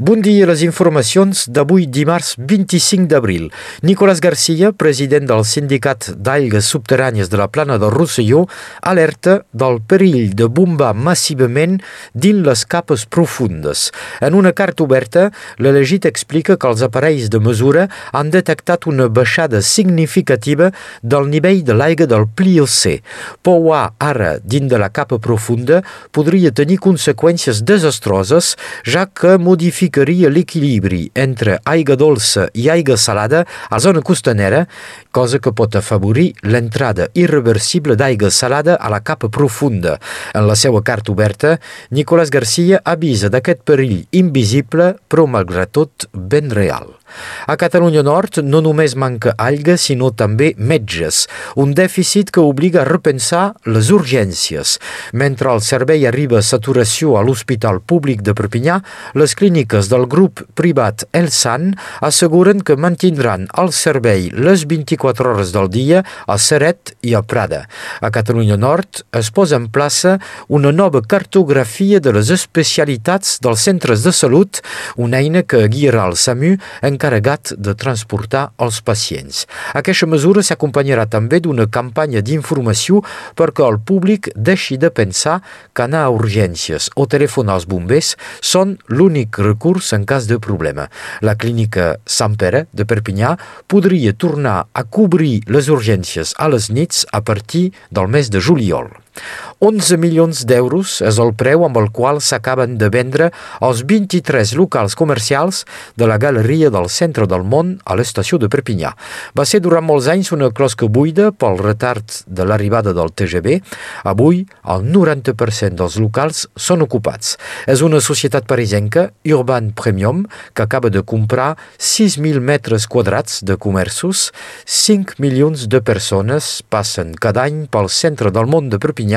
Bon dia, les informacions d'avui dimarts 25 d'abril. Nicolás Garcia, president del Sindicat d'Aigues Subterrànies de la Plana del Rosselló, alerta del perill de bombar massivament dins les capes profundes. En una carta oberta, l'elegit explica que els aparells de mesura han detectat una baixada significativa del nivell de l'aigua del Pliocè. Pouar ara dins de la capa profunda podria tenir conseqüències desastroses, ja que modifica modificaria l'equilibri entre aigua dolça i aigua salada a zona costanera, cosa que pot afavorir l'entrada irreversible d'aigua salada a la capa profunda. En la seva carta oberta, Nicolás Garcia avisa d'aquest perill invisible, però malgrat tot ben real. A Catalunya Nord no només manca aigua, sinó també metges, un dèficit que obliga a repensar les urgències. Mentre el servei arriba a saturació a l'Hospital Públic de Perpinyà, les clíniques del grup privat El Sant asseguren que mantindran el servei les 24 hores del dia a Seret i a Prada. A Catalunya Nord es posa en plaça una nova cartografia de les especialitats dels centres de salut, una eina que guiarà el SAMU en encarregat de transportar els pacients. Aquesta mesura s'acompanyarà també d'una campanya d'informació perquè el públic deixi de pensar que anar a urgències o telefonar als bombers són l'únic recurs en cas de problema. La clínica Sant Pere de Perpinyà podria tornar a cobrir les urgències a les nits a partir del mes de juliol. 11 milions d'euros és el preu amb el qual s'acaben de vendre els 23 locals comercials de la Galeria del Centre del Món a l'estació de Perpinyà. Va ser durant molts anys una closca buida pel retard de l'arribada del TGV. Avui, el 90% dels locals són ocupats. És una societat parisenca, Urban Premium, que acaba de comprar 6.000 metres quadrats de comerços. 5 milions de persones passen cada any pel centre del món de Perpinyà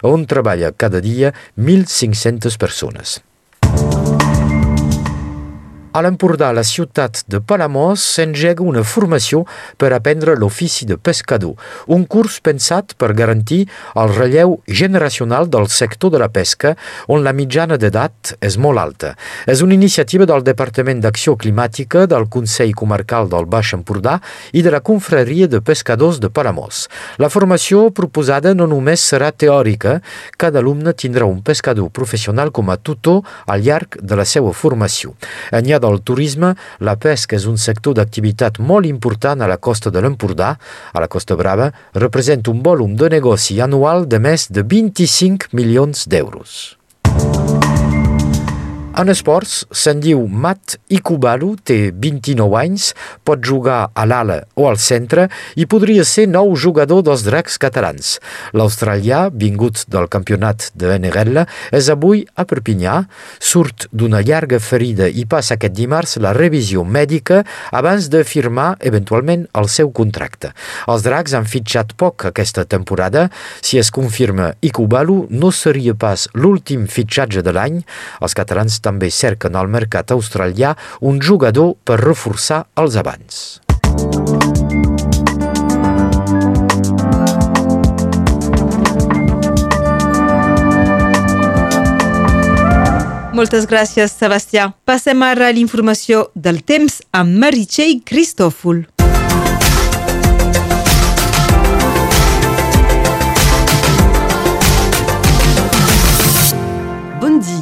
on treballa cada dia 1.500 persones. A l'Empordà, la ciutat de Palamós s'engega una formació per aprendre l'ofici de pescador, un curs pensat per garantir el relleu generacional del sector de la pesca, on la mitjana d'edat és molt alta. És una iniciativa del Departament d'Acció Climàtica del Consell Comarcal del Baix Empordà i de la Confraria de Pescadors de Palamós. La formació proposada no només serà teòrica, cada alumne tindrà un pescador professional com a tutor al llarg de la seva formació. Enllà del turisme, la pesca és un sector d'activitat molt important a la costa de l'Empordà. A la Costa Brava representa un volum de negoci anual de més de 25 milions d'euros. En esports, se'n diu Matt Ikubalu, té 29 anys, pot jugar a l'ala o al centre i podria ser nou jugador dels dracs catalans. L'australià, vingut del campionat de NRL, és avui a Perpinyà, surt d'una llarga ferida i passa aquest dimarts la revisió mèdica abans de firmar eventualment el seu contracte. Els dracs han fitxat poc aquesta temporada. Si es confirma Ikubalu, no seria pas l'últim fitxatge de l'any. Els catalans també cerquen al mercat australià un jugador per reforçar els abans. Moltes gràcies, Sebastià. Passem ara a l'informació del temps amb Meritxell Cristòfol.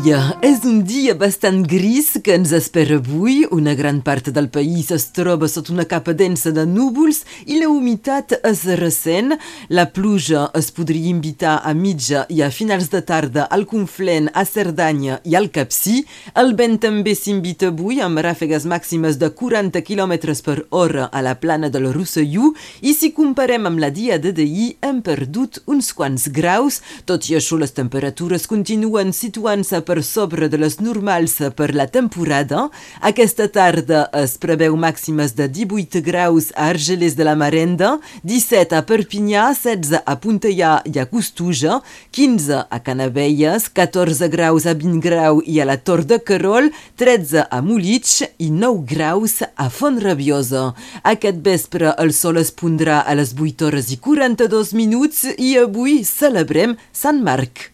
Dia. És un dia bastant gris que ens espera avui. Una gran part del país es troba sota una capa densa de núvols i la humitat es recent. La pluja es podria invitar a mitja i a finals de tarda al Conflent, a Cerdanya i al Capcí. El vent també s'invita avui amb ràfegues màximes de 40 km per hora a la plana del Rosselló i si comparem amb la dia de d'ahir hem perdut uns quants graus. Tot i això, les temperatures continuen situant-se per per sobre de les normals per la temporada. Aquesta tarda es preveu màximes de 18 graus a Argelers de la Marenda, 17 a Perpinyà, 16 a Puntellà i a Costuja, 15 a Canavelles, 14 graus a Vingrau i a la Tor de Carol, 13 a Mulitx i 9 graus a Font-Rabiosa. Aquest vespre el sol es pondrà a les 8 hores i 42 minuts i avui celebrem Sant Marc.